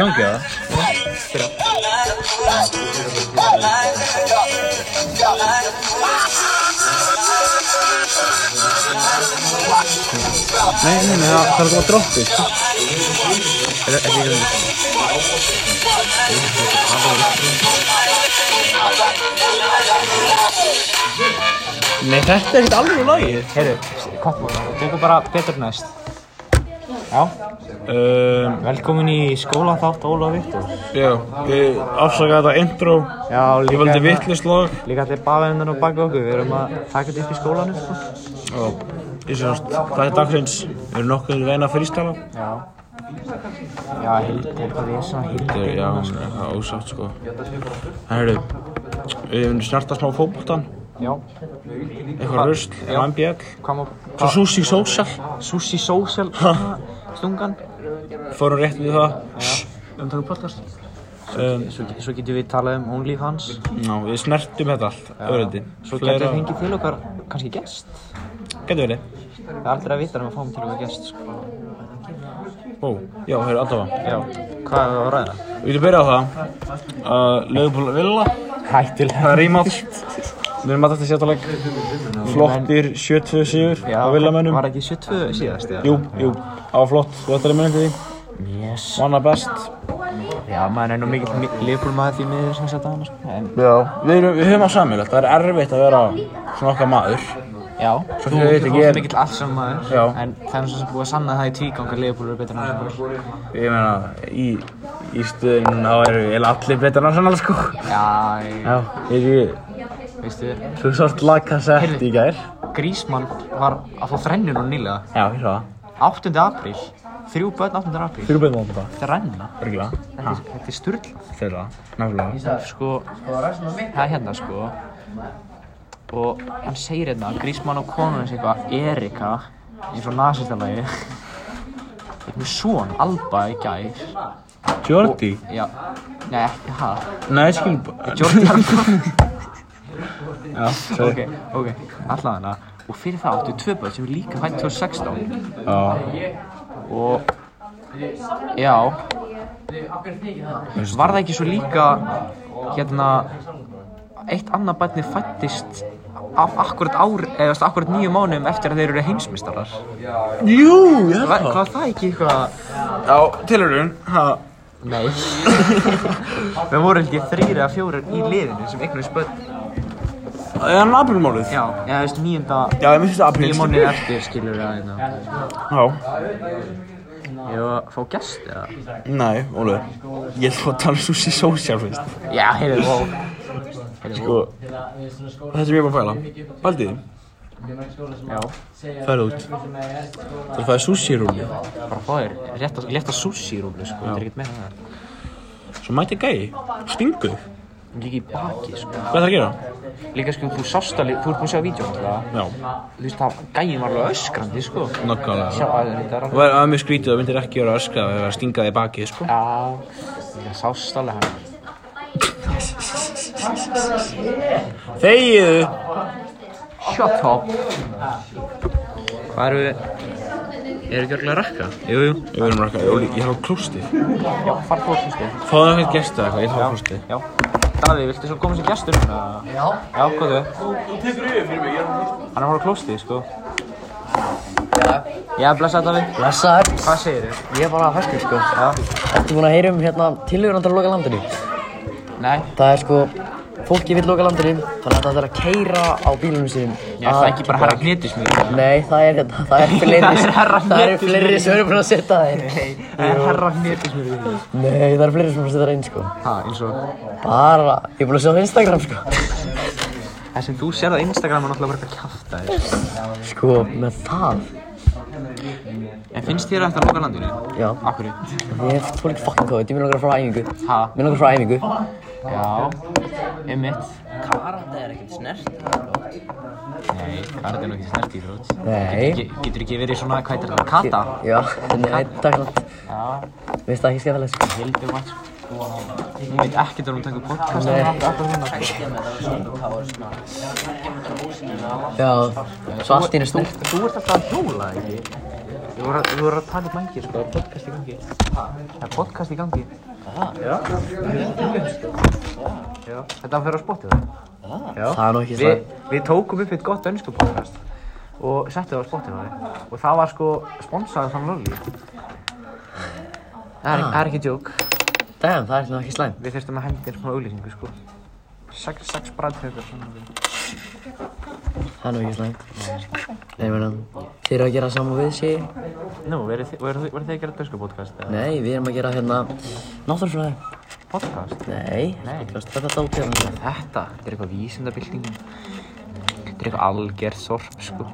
gangi það? Nei, nei, nei, það er að koma droppi. Er það ekki Nei, þetta er ekkert alveg lagið. Heyrðu, kom, tekur bara betur næst. Já, Um, velkomin í skóla þátt Óla og Viktor. já, ég afsaka þetta intro. Já, Ég valdi vittlust lag. Líka allir baðendan og baka okkur, við erum að taka þetta upp í skólanum, sko. Og ég sé nátt, það er dagsins. Við erum nokkuð reyna að frýstala. Já. Já, Hildur, hvað er svona Hildur? Já, hún er ósátt, sko. En hörru, við erum snerta smá fótboltan. Já. Eitthvað Já. MBL. Svo Sushi Social. Sushi Social, stungan. Fórum rétt við það. Um tökum podcast. Um, Svo, svo getum við talað um OnlyFans. ná, við snertum þetta allt, öðrundi. Svo getum við fengið til okkar kannski gest. Getur verið. Það er aldrei að vita um að fáum til okkar gest, sko. Ó, já, hörru, allavega. Já. Hvað er það að ræða? Við getum byrjað á það. Uh, Leifupól Villa. Hættilega. Það er rímall. Við erum alltaf sértaleg. Flottir 7-2 sigur á villamönnum. Var ekki 72 síðast? Jú, jú, á flott. Þú ætlar að mynda því. Yes. Manna best. Já, maður er nú mikill Liverpool maður því miður sem að hann, sko. En, Já. Við, erum, við höfum á samilegt. Það er erfitt að vera svona okkar maður. já, Svo þú, veit ekki, mikill Arsenal maður. Já. En það er svo sem búið að sanna það í tvígang að Liverpool eru betur en Arsenal. Ég meina, í, í stöðun þá eru allir betur en Arsenal, sko. Veistu, þú sást lagkassett í gær. Grísmann var að fá þrennu nú nýlega. Já, ég sá það. 8. apríl. Þrjú börn 8. apríl. Fyrir betur móta. Þrenna. Örgulega. Þetta er- þetta er sturl. Þeirra, nefnilega. Sko, það er hérna, sko. Og hann segir hérna, Grísmann og konun hans eitthvað, Erika, eins og nazistalagi. Með son, Alba í gær. Jordi? Já, nei, ekki það. Nei, skil. Jordi. Já, ok, ok, allavega hana. Og fyrir það áttu tvö börn sem er líka fætt 2016. Já. Og, já, var það ekki svo líka, hérna, eitt annað barni fættist af akkurat ár, eða akkurat nýju mánuðum eftir að þeir eru heimsmeistarar. Jú, ég Var, var það ekki eitthvað? Já, tilhörun. Ha. Nei. Við vorum held ég þrýri eða fjórir í liðinu sem eignast börn. Það er aprilmálið. Já, eða veist, nýjunda, Já, ég myndi þetta apríl. nýju mánuði eftir skilur við að hérna. Já. Ég var að fá gest eða? Nei, Ólur. Ég ætla að tala um sushi social fyrst. Já, heyrðu, wow. Sko, þetta er ég bara að pæla. Baldið, Já, færðu út. Það fæði sushi rúli. bara fá þér rétt að létta sushi rúlu, sko, þetta er ekkert meira það. Svo mæti gæi. Stingu. Líka í baki, sko. Hvað er það að gera? Líka, sko, þú sást alveg, þú ert búin að sjá það. Já, Þú veist, það, gæin var alveg öskrandi, sko. Sjá nokkulega. að Það var að mér skrítið, það myndir ekki vera að öskra eða að stinga þig í bakið, sko. Já, líka sást alveg hann. Þegiðu! Shut up. Hvað eru við? Eru ekki örgulega að rakka? Jú, jú. Ég verðum að rakka. Ég ég har á klústið. Já, far þú á klústið. Fáðu það eitthvað gesta eitthvað, ég þarf á klústið. Já. Daði, viltu svo koma sem gestur? Já. Já, hvað þau? Þú tekur yfir fyrir mig, ég er á klústið. Hann er að fara á klústið, sko. Já, blessa Daði. Blessaður, Hvað segir þau? ég er bara ferskur sko. Já. Ertu búinn að heyra um hérna tilhörandar að loka landinu? Nei. Það er sko, fólki vill loka landinu, þannig að það er að keira á bílunum sínum. Já, það er ekki bara herra hnetismið. Nei, það er hérna, það er fleiri, Það er eru fleiri sem eru búin að setja það. Nei, það er herra því. Nei, það eru fleiri sem eru búin að setja það inn sko. Ha, eins og Bara, ég er búin að sjá það á Instagram sko. það sem þú sér á Instagram er náttúrulega bara eitthvað kjafta þér. Sko, með það, En finnst þér að þetta loka landinu? já, Akkur? ég tvo líka fucking kóð, ég vil langar að fara á æfingu. Ha? Mér langar að fara á æfingu. Já, einmitt. Karate er ekkert snert. Nei, hvað er ekki snert í þrótt? Nei. Getur ekki verið svona, hvað heitir þetta, kata? Já, nei, takk langt. Já, finnst það ekki skemmtilegt sko. hildur maður. Hún veit ekkert að hún tekur podcast Nei. Já, svo allt í henni snert. Þú ert alltaf að hjóla, ekki? Þú voru að, þú voru að taka upp mængir, sko, það er podcast í gangi. Það er podcast í gangi. Þetta fyrir spotta það. Já. Það nú ekki Við, tókum upp eitt gott dönsku podcast og settum það á Spotify og það var sko sponsaði þann lolli. Það er, það ekki djók. Damn, það er nú ekki slæmt. Við þurftum að hendi svona auglýsingu sko. Sex, sex bræðtökar svona. Það er nú ekki slæmt. Nei, ég meina, þið eru að gera saman við sig. Nú, verður þið, verið þið, verið þið að gera dönsku podcast eða? Nei, við erum að gera hérna náttúrufræði. Podcast? Nei, Nei. podcast. Þetta dót hérna. Þetta, þetta er eitthvað vísindabilding Þetta er eitthvað algjört þorp, sko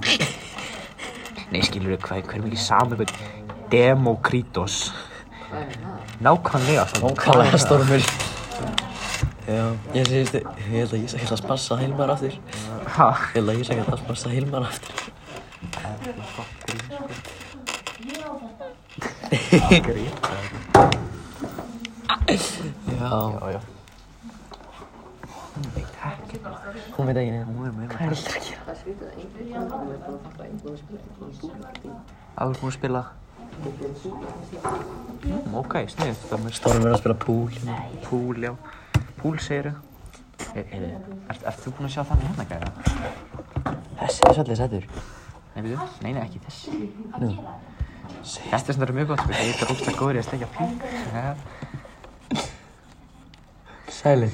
Nei, skilur við hvað, hver er mikið saman eitthvað Demokrítos Nákvæmlega svona Ókvæðlega stormur. Já, ég sé, ég held að ég sé að spassa Hilmar aftur. Ha? Ég held að ég sé að spassa Hilmar aftur. Já, Já, já hún veit ekki neitt. Hún er með Hvað er þetta að gera? Það er búin að spila mm, Ok, snið Það með Stormur er að spila pool. púl, já Púl segir þau Ert ert þú búin að sjá þannig hérna gæra? Þessi er svolítið sættur. Nei? Nei, nei, ekki þessi Nú. Þetta er svona mjög gott, sko Ég er rústa góður í að stekja pík Já Sælir.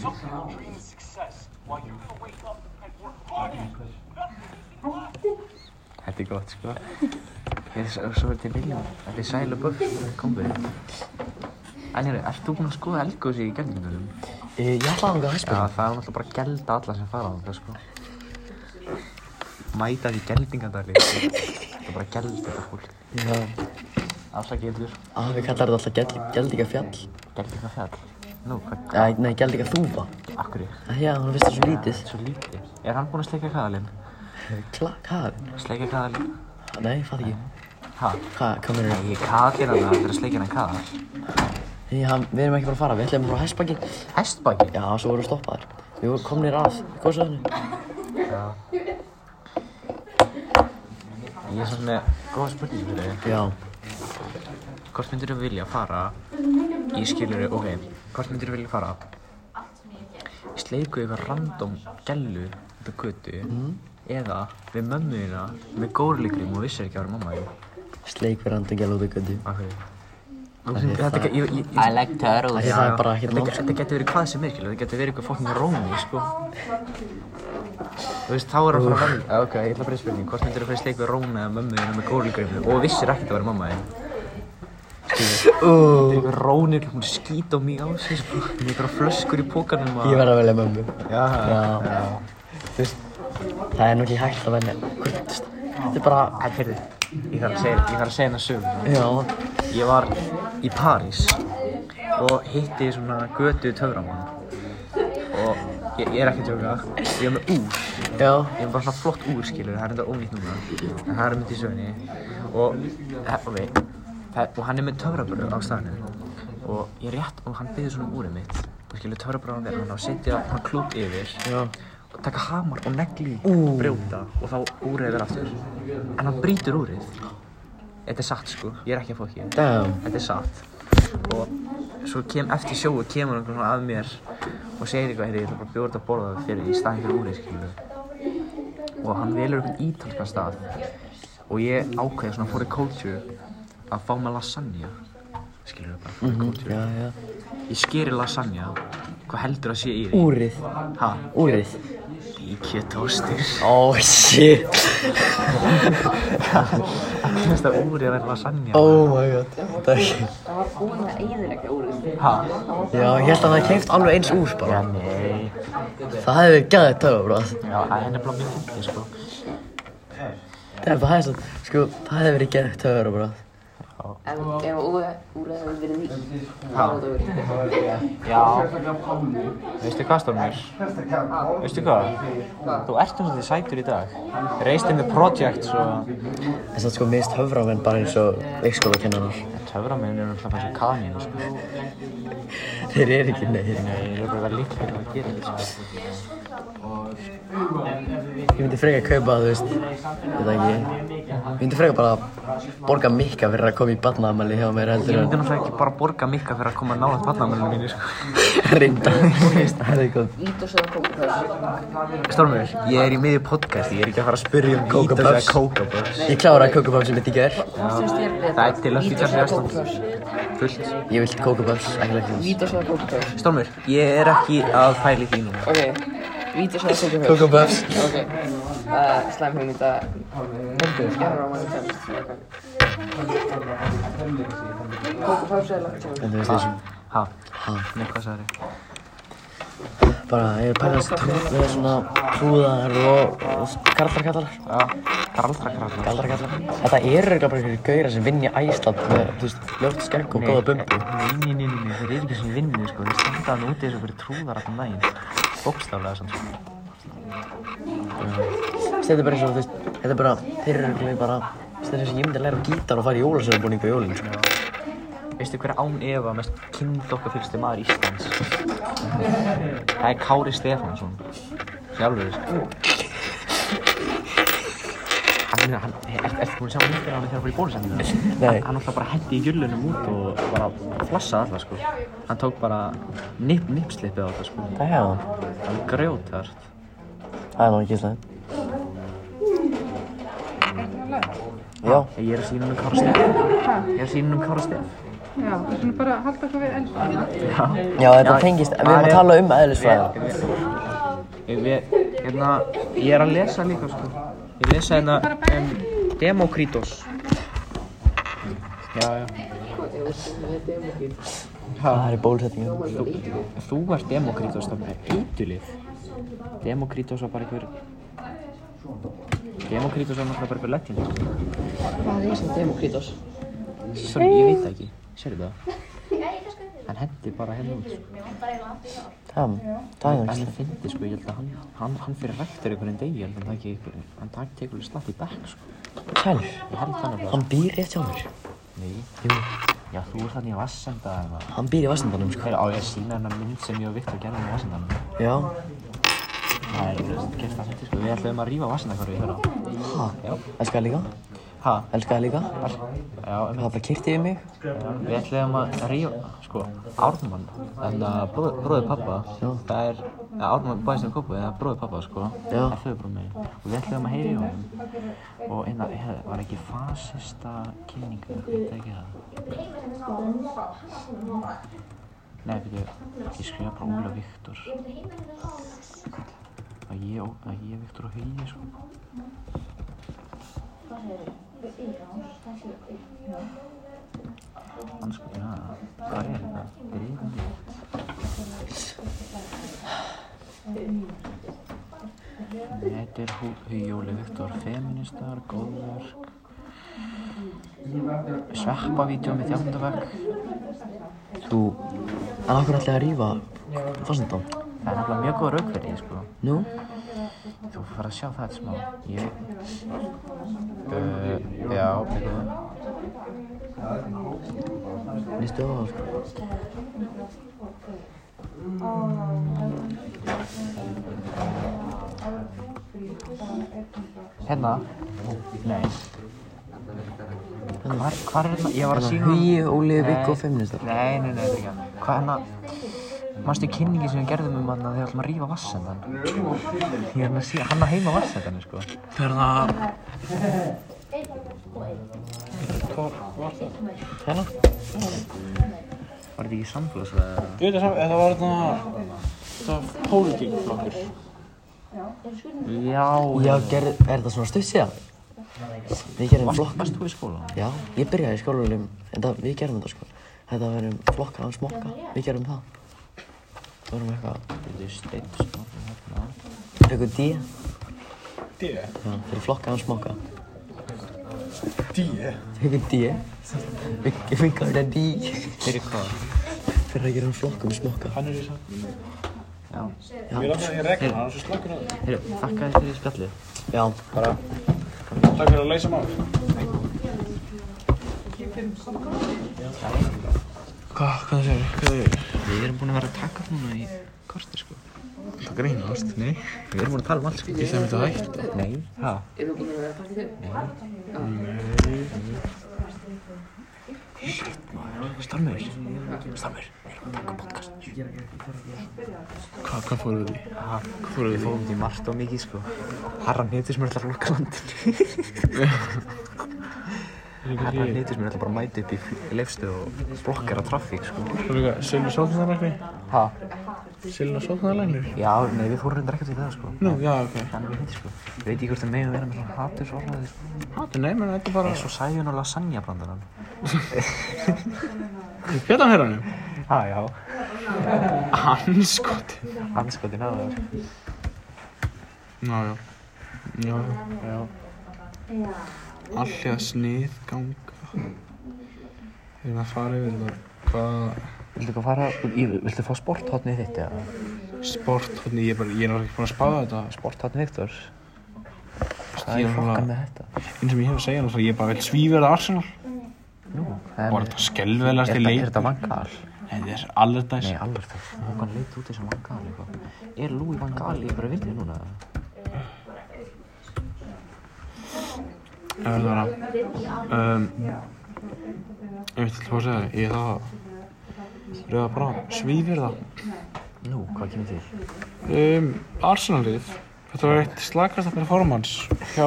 Þetta er gott, sko. Ég er svo, er til Viljum. Þetta er sæl og buff. En hérna, ert þú búinn að skoða eldgósi í geldingunum? Ég ætla að hanga að Já, hæspa. það er náttúrulega bara að gelda alla sem fara á þetta, sko. Mæta því geldingadali. Þetta er bara að gelda þetta fólk. Já. Afsakið ylur. Afi kallar þetta alltaf geld, geldíka fjall. Geldingafjall. Nú, hvað? Æ, nei, geldíka þúfa. Akkur Æ, Já, hann finnst það svo lítið. Svo lítið. Er hann búinn að sleika kaðalinn? Kla, hvað? Sleika kaðalinn? Nei, fatt ekki. Ha? Hvað, hvað meður Nei, ég kaðalinn að það er að sleika hann kaðal. Já, við erum ekki bara að fara, við ætlum að hæspaki. Hestbaki? Já, svo vorum við stoppaðir. Við vorum komnir að góðsöðinu. Já. Ég er svona góða spurningu fyrir þig. Já. Hvort myndir þú vilja fara í skiluru, ok, hvort myndir þú vilja fara í sleiku eitthvað random gælu út á götu eða við mömmu þína með góðleikrým og vissir ekki að vera mamma þín. Sleik við randi gæla út í götu. Ok. Af því Þetta, það- ég, ég, ég, I like turtles. Það er bara ekkert þetta, þetta getur verið hvað sem er, þetta getur verið eitthvað fokkin rómi, sko. Þú veist, þá er að fara að velja, ok, ég ætla að breyta spurning, hvort myndir þú fara í sleik við rómi eða mömmu þína með góðleikrým og vissir ekkert að vera mamma þín? Þetta er eitthvað rónir, hún skýt á mig á sig, sko, með eitthvað flöskur í pókanum Ég verð að velja mömmu. Já, Já. Þú veist, það er nú ekki hægt að velja. Þetta er bara, Æ, heyrðu, ég þarf að segja, hennar sögum. já. Ég var í París og hitti svona götu töframann og ég, ég er ekki að tjóka, ég er með úr, Já. ég er bara svona flott úr skilur, það er enda ónýtt núna, en það er myndið í sögunni. Og, eh, það, og hann er með töfrabröð á staðinu og ég rétt og hann byggði svona um úrið mitt. Og skilur töfrabröðan verður hann á að setja hann klút yfir. Já. Taka hamar og negli og brjóta og þá úrið verður aftur en hann brýtur úrið þetta er satt sko, ég er ekki að Damn. þetta er satt og svo kem eftir sjóu kemur hann svona að mér og segir eitthvað, heyrðu, ég ætla bara að bjóða þetta að borða fyrir í staðin fyrir úrið, skilur og hann velur einhvern ítalskan stað og ég ákveði svona for the culture að fá með lasagna skilur bara for the culture Já, já. ég skeri lasagna hvað heldur að sé í því? Úrið. ha? Úrið. Ríkjötóstur Oh shit. Finnst það úrið að vera lasagna Oh my god. Það er ekki. Það var búin að eyðilegja úrið. ha? Já, ég held að það keift alveg eins úr já, bara. nei Það hefði gæðið töfa, bro. já, það er nefnilega mjög fyndið sko Það er bara það, sko, það hefði verið gæðið töfa, bro. Ef ef úrið úrið hefði verið því. Ha? Það hefði verið. Já Veistu hvað Stormur? Veistu hvað? Þú ert um þetta sætur í dag Reist in the project svo það sko minnst höframenn bara eins og leikskólakennarar. Töframinn er um það eins og kanínu sko Þeir eru ekki neir. Nei, ég er bara líklega að gera þetta sko Ég myndi freka kaupa, þú veist, ég veit það ekki. Ég myndi freka bara borga mikka fyrir að koma í barnaðamæli hjá mér Ég heldur myndi náttúrulega ekki bara borga mikka fyrir að koma nálægt barnamælunum mínu, sko. reynda. Það er góð. Vítos eða kókupöðs? Stormur, ég er í miðju podcasti, ég er ekki að fara að spyrja um Vítos eða Puffs. Ég Coco Puffs sem mitt í gær. Það er til að Vítos fýta eða sig kókupöðs? Fullt. Ég vil Coco Puffs, ekki ég er pæla í því núna. Ok. Ok, er slæm hugmynd að skjara á manni kemst. Kókupöðs eða lagt En þú veist þessum. Ha, Ha, nei, hvað sagði þið? bara, ég er pælast trú, með svona trúðar og, og karlarkallar. Já, galdrakrafna. Galdrakallar. Þetta eru örugglega bara einhverjir gauðra sem vinni Æsland með, þú veist, ljótt skegg og góða bumbu. Nei, nei, nei, nei, þeir eru ekki sem vinnu, sko. Þeir standa hann úti þessu fyrir trúðar allan daginn. Bókstaflega sann, sko. Þetta er bara eins og, þú veist, þetta er bara, þeir eru örugglega bara, þú veist, þessi ég myndi að læra gítar og fara í jólasöfubúning á jólinn, sko. Veistu hver er án efa mest kynþokkafylgsti maður Íslands? Það er Kári Stefánsson. Sjálfur, Hann, hann, er, ertu búin að sjá myndir af hann þegar hann fór í bólusendinu? Nei. Hann, alltaf bara hendi í jullunum út og bara flassaði alla, sko. Hann tók bara nip, nipslippið á þetta, sko. Það hefði hann. Það er grjótart. Það er nú ekki slæmt. Já, Ég er að sína um Kára Stef. Ég er að sína um Kára Stef. Já, við skulum bara halda okkur við elskana. já, þetta tengist, við erum að tala um eðlisfræði. Við, við, hérna, ég er að lesa líka, sko. Ég lesa hérna um Demokrítos. Já, já. Það er í bólusetningu. Þú, þú ert Demokrítos, það er eitulið. Demokrítos var bara einhver... Demokrítos var náttúrulega bara einhver sko. Hvað er sem Demokrítos? Sorry, ég veit það ekki. Sérðu það? Hann hendi bara hérna út, sko. Það, það er En ekki ég fyndi, sko, ég held að hann, hann, hann fyrir rektur einhvern degi, ég held að hann taki einhver, hann taki tekur alveg slatt í bekk, sko. Það nefnilega, hann býr rétt hjá mér. Nei. Jú, Já, þú ert þannig að vassenda eða... hann býr í Vassendanum, sko. Hver á ég að sína hennar mynd sem ég og Viktor gerðum í vassendanum? Já, Það er, þú veist, gert það fyndi, sko. Við ætlum að rífa vassendakvarfi í fyrra. ha, Já. elskaði líka, Ha? elskaði líka. Já, Það bara kyrti yfir mig. við ætlum að rífa, sko, Ármann, en að bróðið pappa, það er, að Ármann bæðist um kópu, það er bróðið pappa, sko, Já. það er föðurbróð mig. Og við ætlum að heyri í honum. Og einna, hérna, var ekki fasista kynningu, þetta ekki það? Nei, byrju, ég skrifa bara Óla Viktor. Að ég, að ég Viktor og Hugi, sko. Annars, já, hvað er þetta? Drifandi. Þetta er Hu- Hugi Óli Viktor, feministar, góðverk. Sveppavídeó með þjálfundavegg. Þú, en okkur ætlaði að rífa Vassendan. Það er nefnilega mjög góð raukverði, sko. Nú, Þú fyrir að sjá það þetta smá. Ég... Uh, já, mjög góð. minnstu á það, sko. Hérna? Nei. Hvar, hvar er hérna? Ég var að sína... Hugi, Óli, Viggo, Nei. feministar. Nei, nei, nei, þetta er ekki hann. Hvað hérna... Manstu kynningi sem við gerðum um hann að þegar ætlum að rífa vassendan? Ég er hérna að sína, hann á heima vassendan, sko. Hérna, Hérna? Var þetta ekki samfélagslega? ég veit það þetta var þarna, þetta var pólitíkflokkur. Já, Já, ger, er þetta svona stutt síðan? Við gerum flokk. Varst þú í skóla? Já, ég byrjaði í skólanum, en það, við gerum þetta sko. Þetta var um flokka hans mokka, við gerum það. Það varum eitthvað, Þetta er steitt, sko. Hérna. fekkum D, D? já, fyrir flokka hans mokka. D? Fekkum D, við við gafum þetta D, Fyrir hvað? fyrir að gera hann flokkum smokka. Hann er í samt. Já. Ég láta það í regla, hann er svo slakkur á það. Heyrðu, þakka þér fyrir spjallið. Já, Bara, takk fyrir að leysa mál. Hvað, hvað segir þið? Hvað segir þið? Við erum búin að vera að taka núna í korti, sko. Það grínast, nei. Við erum búin að tala um allt sko. Ég sem þetta hægt. Nei, ha? Er þú búin að taka þau? Stormur. Stormur. Við erum að taka podcast. Hvað, hvað fóruð þið? Ha? Hvað fóruð við? Við fórum til margt og mikið sko. Harran hitur sem er sem er alltaf bara að mæta upp í leifstu og blokkar á trafík sko. Það er líka Silvi Sóknarlækni. Ha? Silvi Sóknarlækni. Já, nei, við fórum reyndar ekkert í það sko. Nú, já, ok. Þannig við hindi sko. Ég veit ekki hvort það megum vera með svona hatursorðaði sko. Hattu, nei, menn þetta er bara... Eins og sæjun og lasagna brandarann. Hérna hér hann. Ha, já. Hanskotin. Anskotin að það. Já, já. Já, já. Allja snið ganga. Við erum að fara yfir þetta. Hvað Viltu eitthvað fara, í, viltu fá sporthotnið þitt eða? sport, hvernig ég er bara, ég er náttúrulega ekki búin að spáða þetta. Sporthotnið Viktors? Það Ég er er fokkan með þetta. Eins sem ég hef að segja náttúrulega, ég er bara vel svíverða Arsenal. Nú, það Bara þetta skelvelast Er í þetta- leik. er þetta vangal? Þetta er dæs. Nei, alveg það. Hókan leit út eins og vangal eitthvað. Er Louis van Gaal í bara vildið núna? Það verður bara, um, ég veit ekki hvað að segja, þér, ég er það, rauða bara, svífir það. Nú, hvað kemur til? Um, Arsenalið, þetta var eitt slagasta performance hjá,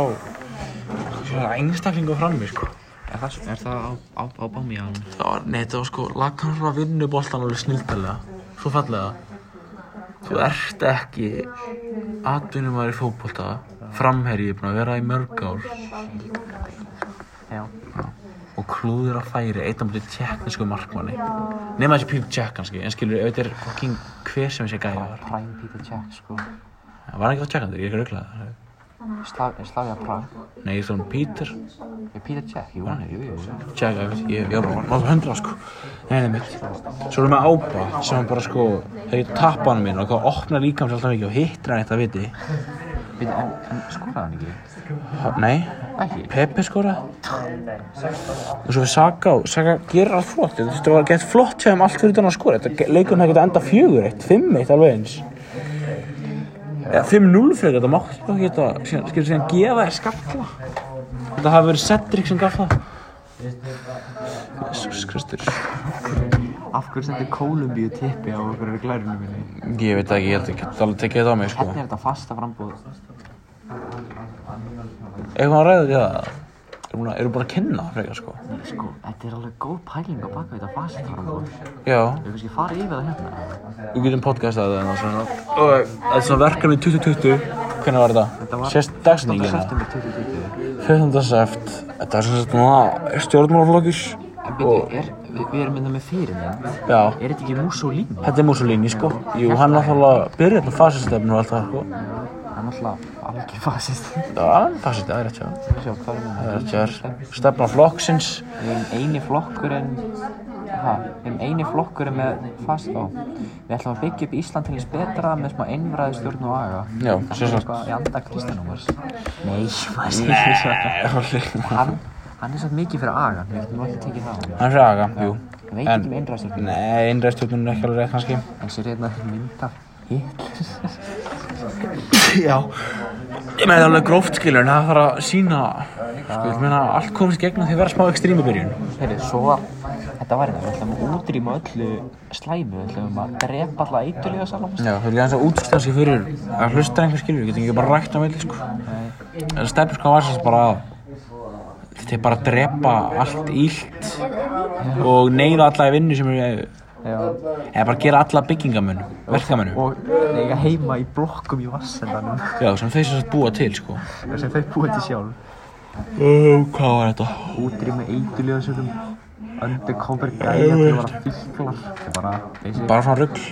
hjá einstaklingu frammi, sko. Er það, er það á, á, á Bámíjan? Það var, nei, þetta var sko, lagkan frá vinnu boltan alveg snildalega, svo fallega. Þú ert ekki atvinnumæður í fótbolta, framherji, búin að vera í mörg ár Já. og klúður að færi eitt á mútið tjekknesku markmanni. Nefna þessi Píl Tjekk kannski, en skilur, ef þetta er hver sem þessi gæði var. Prime Peter Jack, sko. Það var ekki það tjekkandur, ég er ekki rauklað. Slav, Slavia Prag. Nei, ég er svona Pítur Er Peter Jack? Jú, hann er, jú, jú. Tjekk, ég, var bara náttúrulega hundra, sko. Nei, nei, mitt. Svo erum við ába sem bara, sko, þegar ég tappa hann minn og hvað opnar líkam sér alltaf mikið og hittir hann eitt að viti. Veitu, en, en skoraði hann ekki? Nei, Ekki? Pepe skora. Og svo við Saka og Saka gerir allt flott. Þetta vera gett flott þeim allt fyrir utan að skora. Leikurinn hefði getað enda fjögur eitt, fimm eitt alveg eins. Eða 5-0 fyrir þetta mátti bara geta, skilur síðan gefa þér skalla. Þetta hafi verið Cedric sem gaf það. Jesus Kristur. Af hverju sendir Kólumbíu tippi á okkur í glærunum minni? Ég veit það ekki, ég held ekki, alveg tekið þetta á mig, sko. Hvernig er þetta fasta frambúð? Eitthvað að ræða því það? Eru búin að- eru búin að kynna frekar, sko? Sko, þetta er alveg góð pæling á baka þetta fasta frambúð. Já. Við kannski fara yfir það hérna. Við getum podcastað það en svona og þetta er svona verkefni 2020 hvernig var þetta? Þetta var Sérst dagsetningina 8. september 2020. 14. seft Þetta er svona stjórnmálaflokkus En byrju, er, við, við erum hérna með fyrirmynd. Já, Er þetta ekki Mussolini? þetta er Mussolini sko Jú, hann var alltaf byrjað með fasistefnu og allt það sko er alltaf algjör fasist. Já, fasist, það er rétt sjá Það með er. Rétt sjá Stefna flokksins. Við erum eini flokkurinn ha, Við erum eini flokkurinn með fast á Við ætlum að byggja upp Ísland til þess betra með smá einræði stjórn og aga. Já, Það er eitthvað í anda Kristjánúmars Nei, maður segir ekki svona Hann, hann er satt mikið fyrir agan Við getum nú ekki tekið það hann er aga, jú. Ég veit ekki um einræðstjórn Nei, einræðstjórnun er ekki alveg rétt kannski. En sér hérna mynd af Hitler Já. Ég með það alveg gróft skilur en það þarf að sína Sko, ég meina allt komist gegn að því að vera smá ekstrími byrjun. Heyrðu, svo Þetta var hérna, við ætlum að útrýma öllu slæmu Við ætlum að drepa alla eitulíða salamast Já, þau vilja hans að útskýra sig fyrir að hlusta einhver skilur, við getum ekki bara á milli sko. Það stefnir sko að var bara að þetta er bara að drepa allt ílt og neyða alla í vinnu sem Já eða bara gera alla byggingamönnum, verkamönnum. og eiga heima í blokkum í vassendanum Já, sem þau sem búa til sko. Sem þau búið til sjálf. Uh, Hvað var þetta? útrýma eitulíðasökum undercover gæja að vera fíklar. Þetta er bara Bara svona rugl.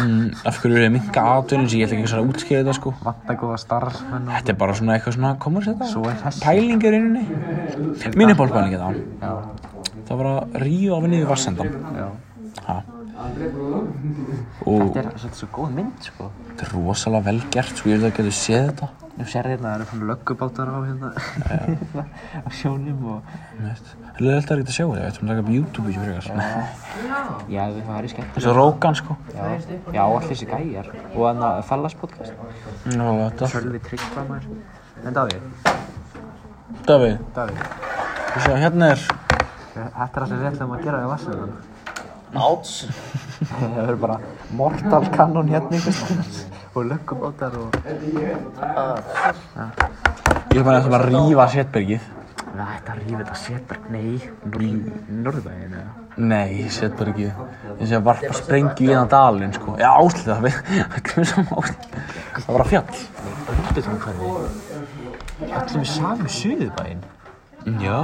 Mm, Af hverju er minka atvinnum sem ég ætla ekki að útskýra þetta sko. Vantagóða starfsmenn Þetta er bara svona eitthvað svona, komur þetta? Svo er þessi. Pæling er inni Minni bólpæling er það já, Það var að ríða á vinnið í vassendan já þetta er, þetta er svo góð mynd sko. Þetta er rosalega vel gert, sko ég vil að geta séð þetta. Þú sér hérna, það eru fann löggubátar á hérna á sjónum og Það er alltaf ekki að sjá það, ég ætlum að taka upp YouTube-vídeó fyrir þess. já, það er skemmt Þessu Rógan, sko. Já, já, allir þessi gæjar. Og þannig að Fallas podcast. Nú, þetta. Sölvi Tryggvamær En Davíð, Davíð, Davíð. Þú sé, hérna er, Þetta er allir rétt að gera í vassunum Áts. Það verður bara Mortal Cannon hérna og löggubátar og ég er bara að það bara að rífa setbergið. Það ætti að rífa þetta setberg, nei Norðbæðin eða Nei, setbergið. Ég sé að varpa sprengju í þann dalinn, sko. Já, áslið það, við, það. Það var að fjall. Hverfi Allir við sami suðubæinn Já.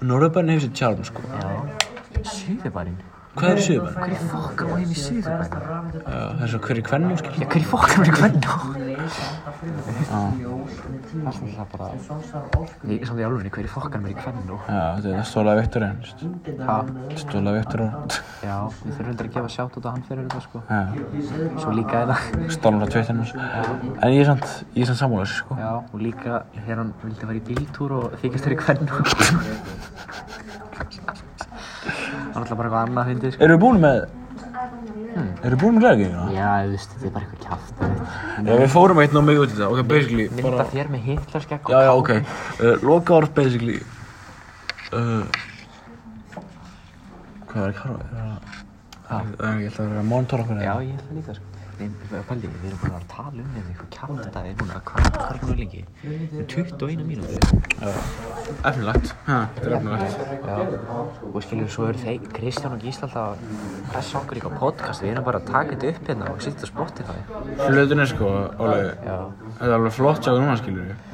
Norðurberðin hefur sér tjálm, sko. Suðubæinn? Hvað er Suðurberðin? Hverju fokkar var heim í suðubæinn? Já, það er svo hverju kvennum, skil. Já, hverju fokkar var í hvernig? Það er það bara Ég er samt í alveg hverju fokkar var í hvernig Já, þetta er stólaði Viktor einn, veist. Ha? Stólaði Viktor einn. Já, við þurfum reyndar að gefa sjátt út á hann fyrir þetta sko Já, Svo líka þetta stólum frá tveittinu. En ég er samt, ég er samt sammálaðis, sko. Já, og líka hér hann vildi fara í bíltúr og þykist þér í hvernig Það er alltaf bara eitthvað annað fyndið sko Eru við búin með, eru við búin með glæðgengina? Já, þú veist, þetta er bara eitthvað kjátt Já, við fórum eitt ná mikið út í þetta, ok, basically, Mynda þér með hitlerskegg Já, já, ok. Uh, loka orð, basically. Uh, hvað er Karol? Er það... Það er ekki alltaf að vera að monitora okkur. Já, ég ætla líka sko Við, pældi, við erum búin að tala um þetta eitthvað þetta er núna, hvað hvað er búin að lengi? Við erum 21 mínútur Efnilegt. Þetta er efnilegt. Já, og skilur, svo eru þeir, Kristján og Gísla alltaf að pressa okkur í eitthvað podcast, við erum bara að taka þetta upp hérna og setja á Spotify. Hlutin er sko, Já. þetta er alveg flott sjáðu núna, skilur við.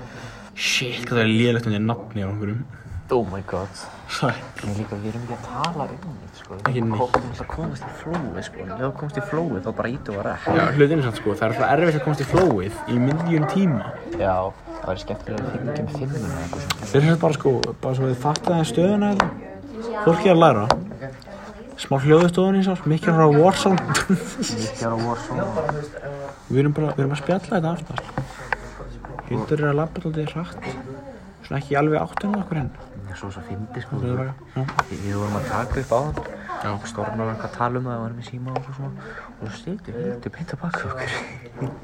Shit, hvað það er lélegt undir nafni á okkurum. Oh my god. Sæ. En líka, við erum ekki að tala um þetta, sko. Ekki neitt. Við erum að komast í flóið, sko. Ef þú komast í flóið, þá bara ítu og rekk. Já, hlutin er samt sko, það er alltaf erfitt að komast í flowið í miljón tíma. Já, það væri skemmtilega að fengjum fimmuna eða eitthvað svona. Þeir eru bara sko, bara svo við fattaði stöðuna eða Fólki er að læra. Smá hljóðustofun í sár, mikið frá Warzone. Mikið ára Warzone. Við erum bara, við erum að spjalla þetta aftur. Hildur er að labba alltaf hratt. Svona ekki alveg áttunum okkur enn. Svo svo fyndi, sko. Er. Við við vorum að taka upp á hann. Já. Stormar var eitthvað að tala um það, það var með síma og svona. Og svo stýttu, hildu beint að baka okkur.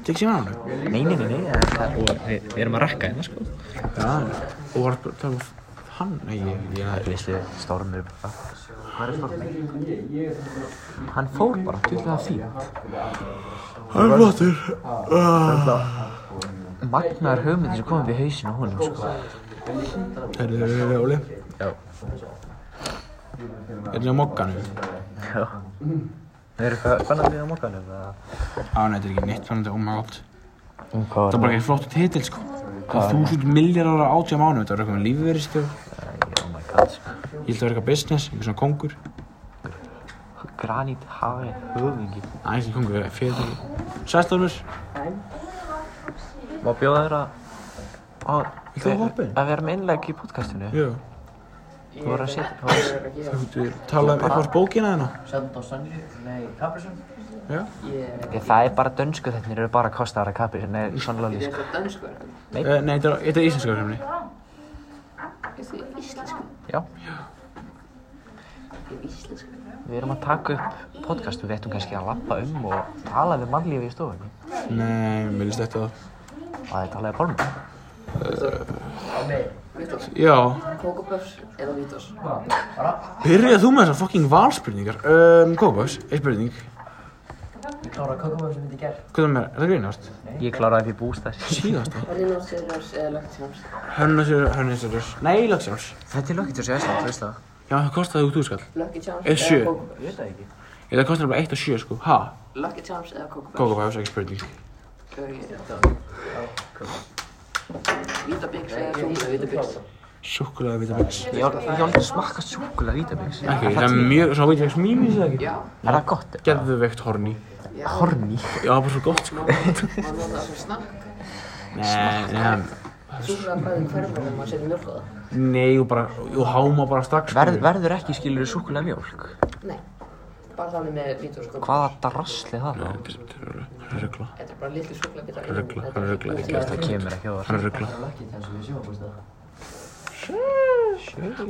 Tek sér hann alveg. Nei, nei, nei, nei, og við, við erum að rekka hérna, sko. Já. Og var að tala um hann. Nei, ég, er visslu stormur bara. Hvað er stormur? Hann fór bara, tjóðlega fínt. Það er flottur. Uh, Magnaður hugmyndi sem komið við hausinn á honum, sko. Herðu, Óli. Já. Er það mokkanu? Já. Það er það á morganum? Á, nei, þetta er ekki neitt fannandi, oh my god. Það er bara ekki flottur titill, sko. Það er þúsund miljardar á átjá mánu, þetta er eitthvað lífverðistjóð. Oh my god, sko. Ég held að vera eitthvað business, einhver svona kongur. Granít hafi höfingi. Æ, ekki kongur, fyrirtæki. Sæstofnur. Má bjóða þér að... að Viltu að hoppa inn? Að vera með innlegg í podcastinu? Jú. Þú voru að setja... þú voru að- Þú getur talað um eitthvað bókina nei, Kaprisson. Já. Ég, það er bara dönsku þetta eru bara kostaðar að er sannlega lísk. Það er dönsku nei, þetta er, þetta er. Er íslensku? Já. Er íslensku. Við erum að taka upp podcast, við ættum kannski að lappa um og tala við mannlífi í stofunni. Nei, mér líst eftir það. Og það er talaði pálmi. Viktor, Já. Kókopöfs eða Vítós? Byrjað þú með þessar fucking valspurningar? Um, Kópás, eitt spurning. Ég klára kakómöfum sem myndi gerð. Hvað er með, er það grínast? Ég kláraði því bústæð. Síðasta. Hörninótt Sigurðars eða Lögtjáns? Hörnasjör, Hörnasjör, nei, Lagsjáls. Þetta er löggit að segja þess veist það? Já, það kostaði út Charms Er sjö. eða Kókopöfs? Ég veit það ekki. Það kostaði bara eitt og sjö, sko. Ha? Lucky Charms eða Kókopöfs? Kókapæs, ekki spurning. Vítabix eða Súla Vítabix? Súkulega Vítabix. Ég var aldrei smakkast sjúkulega vítabix. Ekki, það er mjög, svona Vítabix mýmis eða ekki? Já. Er það gott? Geðveikt horny. Horny. Já, það er bara svo gott, sko. Maður nota það sem snakk. Nei, nei, Súla bræðin hverfur þegar maður setur mjölk á það. nei, og bara, og háma bara strax. Verð, verður ekki skilur sjúkulega mjólk? Nei. Bara þannig með vídeoskóp. Hvaða drasli það þá? Hann er ruggla. Þetta er bara litlu. Hann er ruggla, hann er ruggla. Það kemur ekki á Hann er ruggla.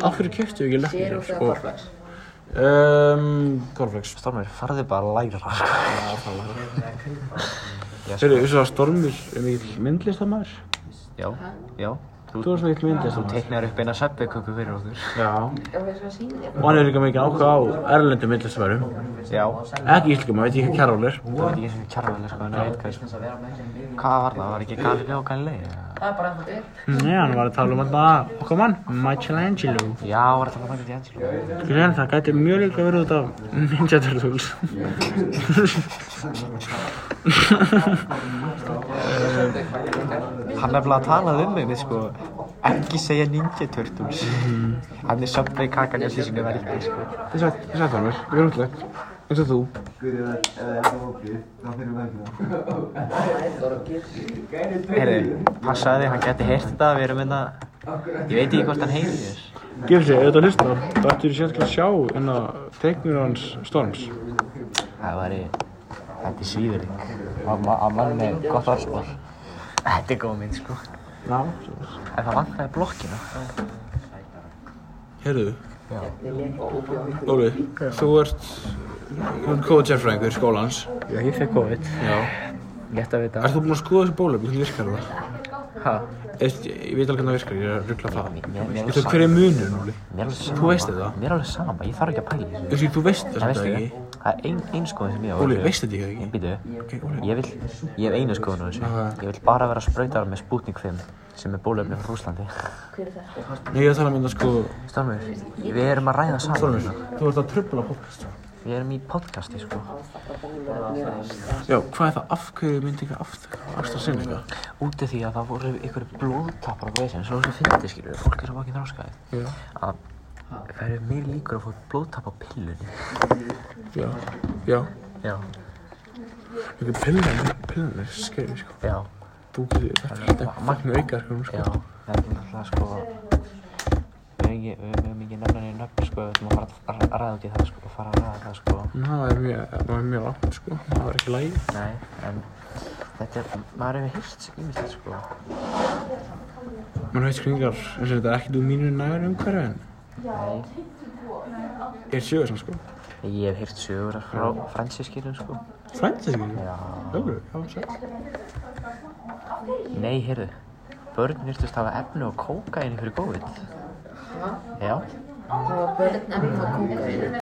Af hverju keftu ekki Sér lekkir út eða sko? korflags. Um, Corflex. Stormur, farðu bara að læra sko. Þeir eru þessu að Stormur er mikill myndlistamæður. Já, já. Þú er svo mikill myndlistamæður. Teiknar upp eina söpbeköku fyrir okkur. Já. Og hann er líka mikið áhuga á erlendu myndlistamæðurum. Já. Ekki íslingum, maður veit ekki hvað Kjæról er. Það veit ekki eins og kjarrvæðilega sko, en ég veit hvað Hvað var það? Var ekki Galileo Galilei? Það er bara ennþá dyr. Nei, hann var að tala um þetta okkar mann, Michelangelo. Já, var þetta bara ekki Angelo? Sko hérna, það gæti mjög líka verið út af Ninja Turtles. Hann er bara að tala um mig, sko. Ekki segja Ninja Turtles. Hann er Subway kakan í að sísinu verið ekki, sko. Þess að, þess að það mér, ég er útlegt. Eins og þú. Heyrðu, passaði, hann geti heyrt þetta, við erum hérna... Ég veit ekki hvort hann heyri þér. Gifsi, ef þetta hlustar, þá ættir sérstaklega að sjá inn að teiknur hans Storms. Það væri... Þetta er svíðurinn. Að mann með gott orðspor. Þetta er góð mynd, sko. Já. En það vantaði blokkina. Heyrðu. Óli, þú ert, þú ert kóða sérfræðingur skólans. Já, ég fekk COVID. Já. Létt að vita. Ert þú búinn að skoða þessi bólöfni, hvernig virkar það? Hæ? Ég, ég veit alveg hvernig það virkar, ég er að ruggla það. Mér- mér- mér er Veistu sama. hver er munurinn, Óli? Mér er alveg sama. Þú veist þetta? Mér er alveg sama, ég þarf ekki að pæla þessu. Þessi, þú veist Það þetta veistu ekki? ekki. Það er ein, ein skoðun sem ég á. Óli, þetta ekki? Býtu, Ok, Óli. ég vil, ég hef einu skoðun á þessu. Ok. Ég vil bara vera sprautar með Sputnik 5 sem er bólöfni frá Rúslandi. Nei, ég er að tala um þetta sko, Stormur, við erum að ræða saman. Stormur, þú ert að tröfla podcast. Við erum í podcasti, sko. Já, hvað er það? Af hverju myndi ekki aftur? AstraZeneca? Úti því að það voru ykkur blóðtappar á veginn, svo sem fyndi, skilur, fólk er svo bakið þráskaði. Já. Að það eru meir líkur að fá blóðtapp á pillunni. Já, já. Já. Ekki pillan, pillan er skeri, sko. Já. Þú getur, þetta er þetta magna aukar, sko. Já, það er náttúrulega sko ekki, við höfum ekki nefna niður nöfn sko, við ætlum að fara að ræða út í það sko, fara að ræða það sko Það er mjög, það er mjög langt, sko. Það er ekki lægi. Nei, en þetta er, maður hefur hýrt ímyndilegt sko Man veit skringar, eins og þetta er ekkert úr mínu nægur umhverfi, en Nei, er sjöður samt, sko. ég hef hýrt sögur frá fransískilum sko ekki? Já Öfru, já, sætt. Nei, heyrðu, börn virtust hafa efni á kókaini fyrir COVID Ja. Og børnene må koke øyne.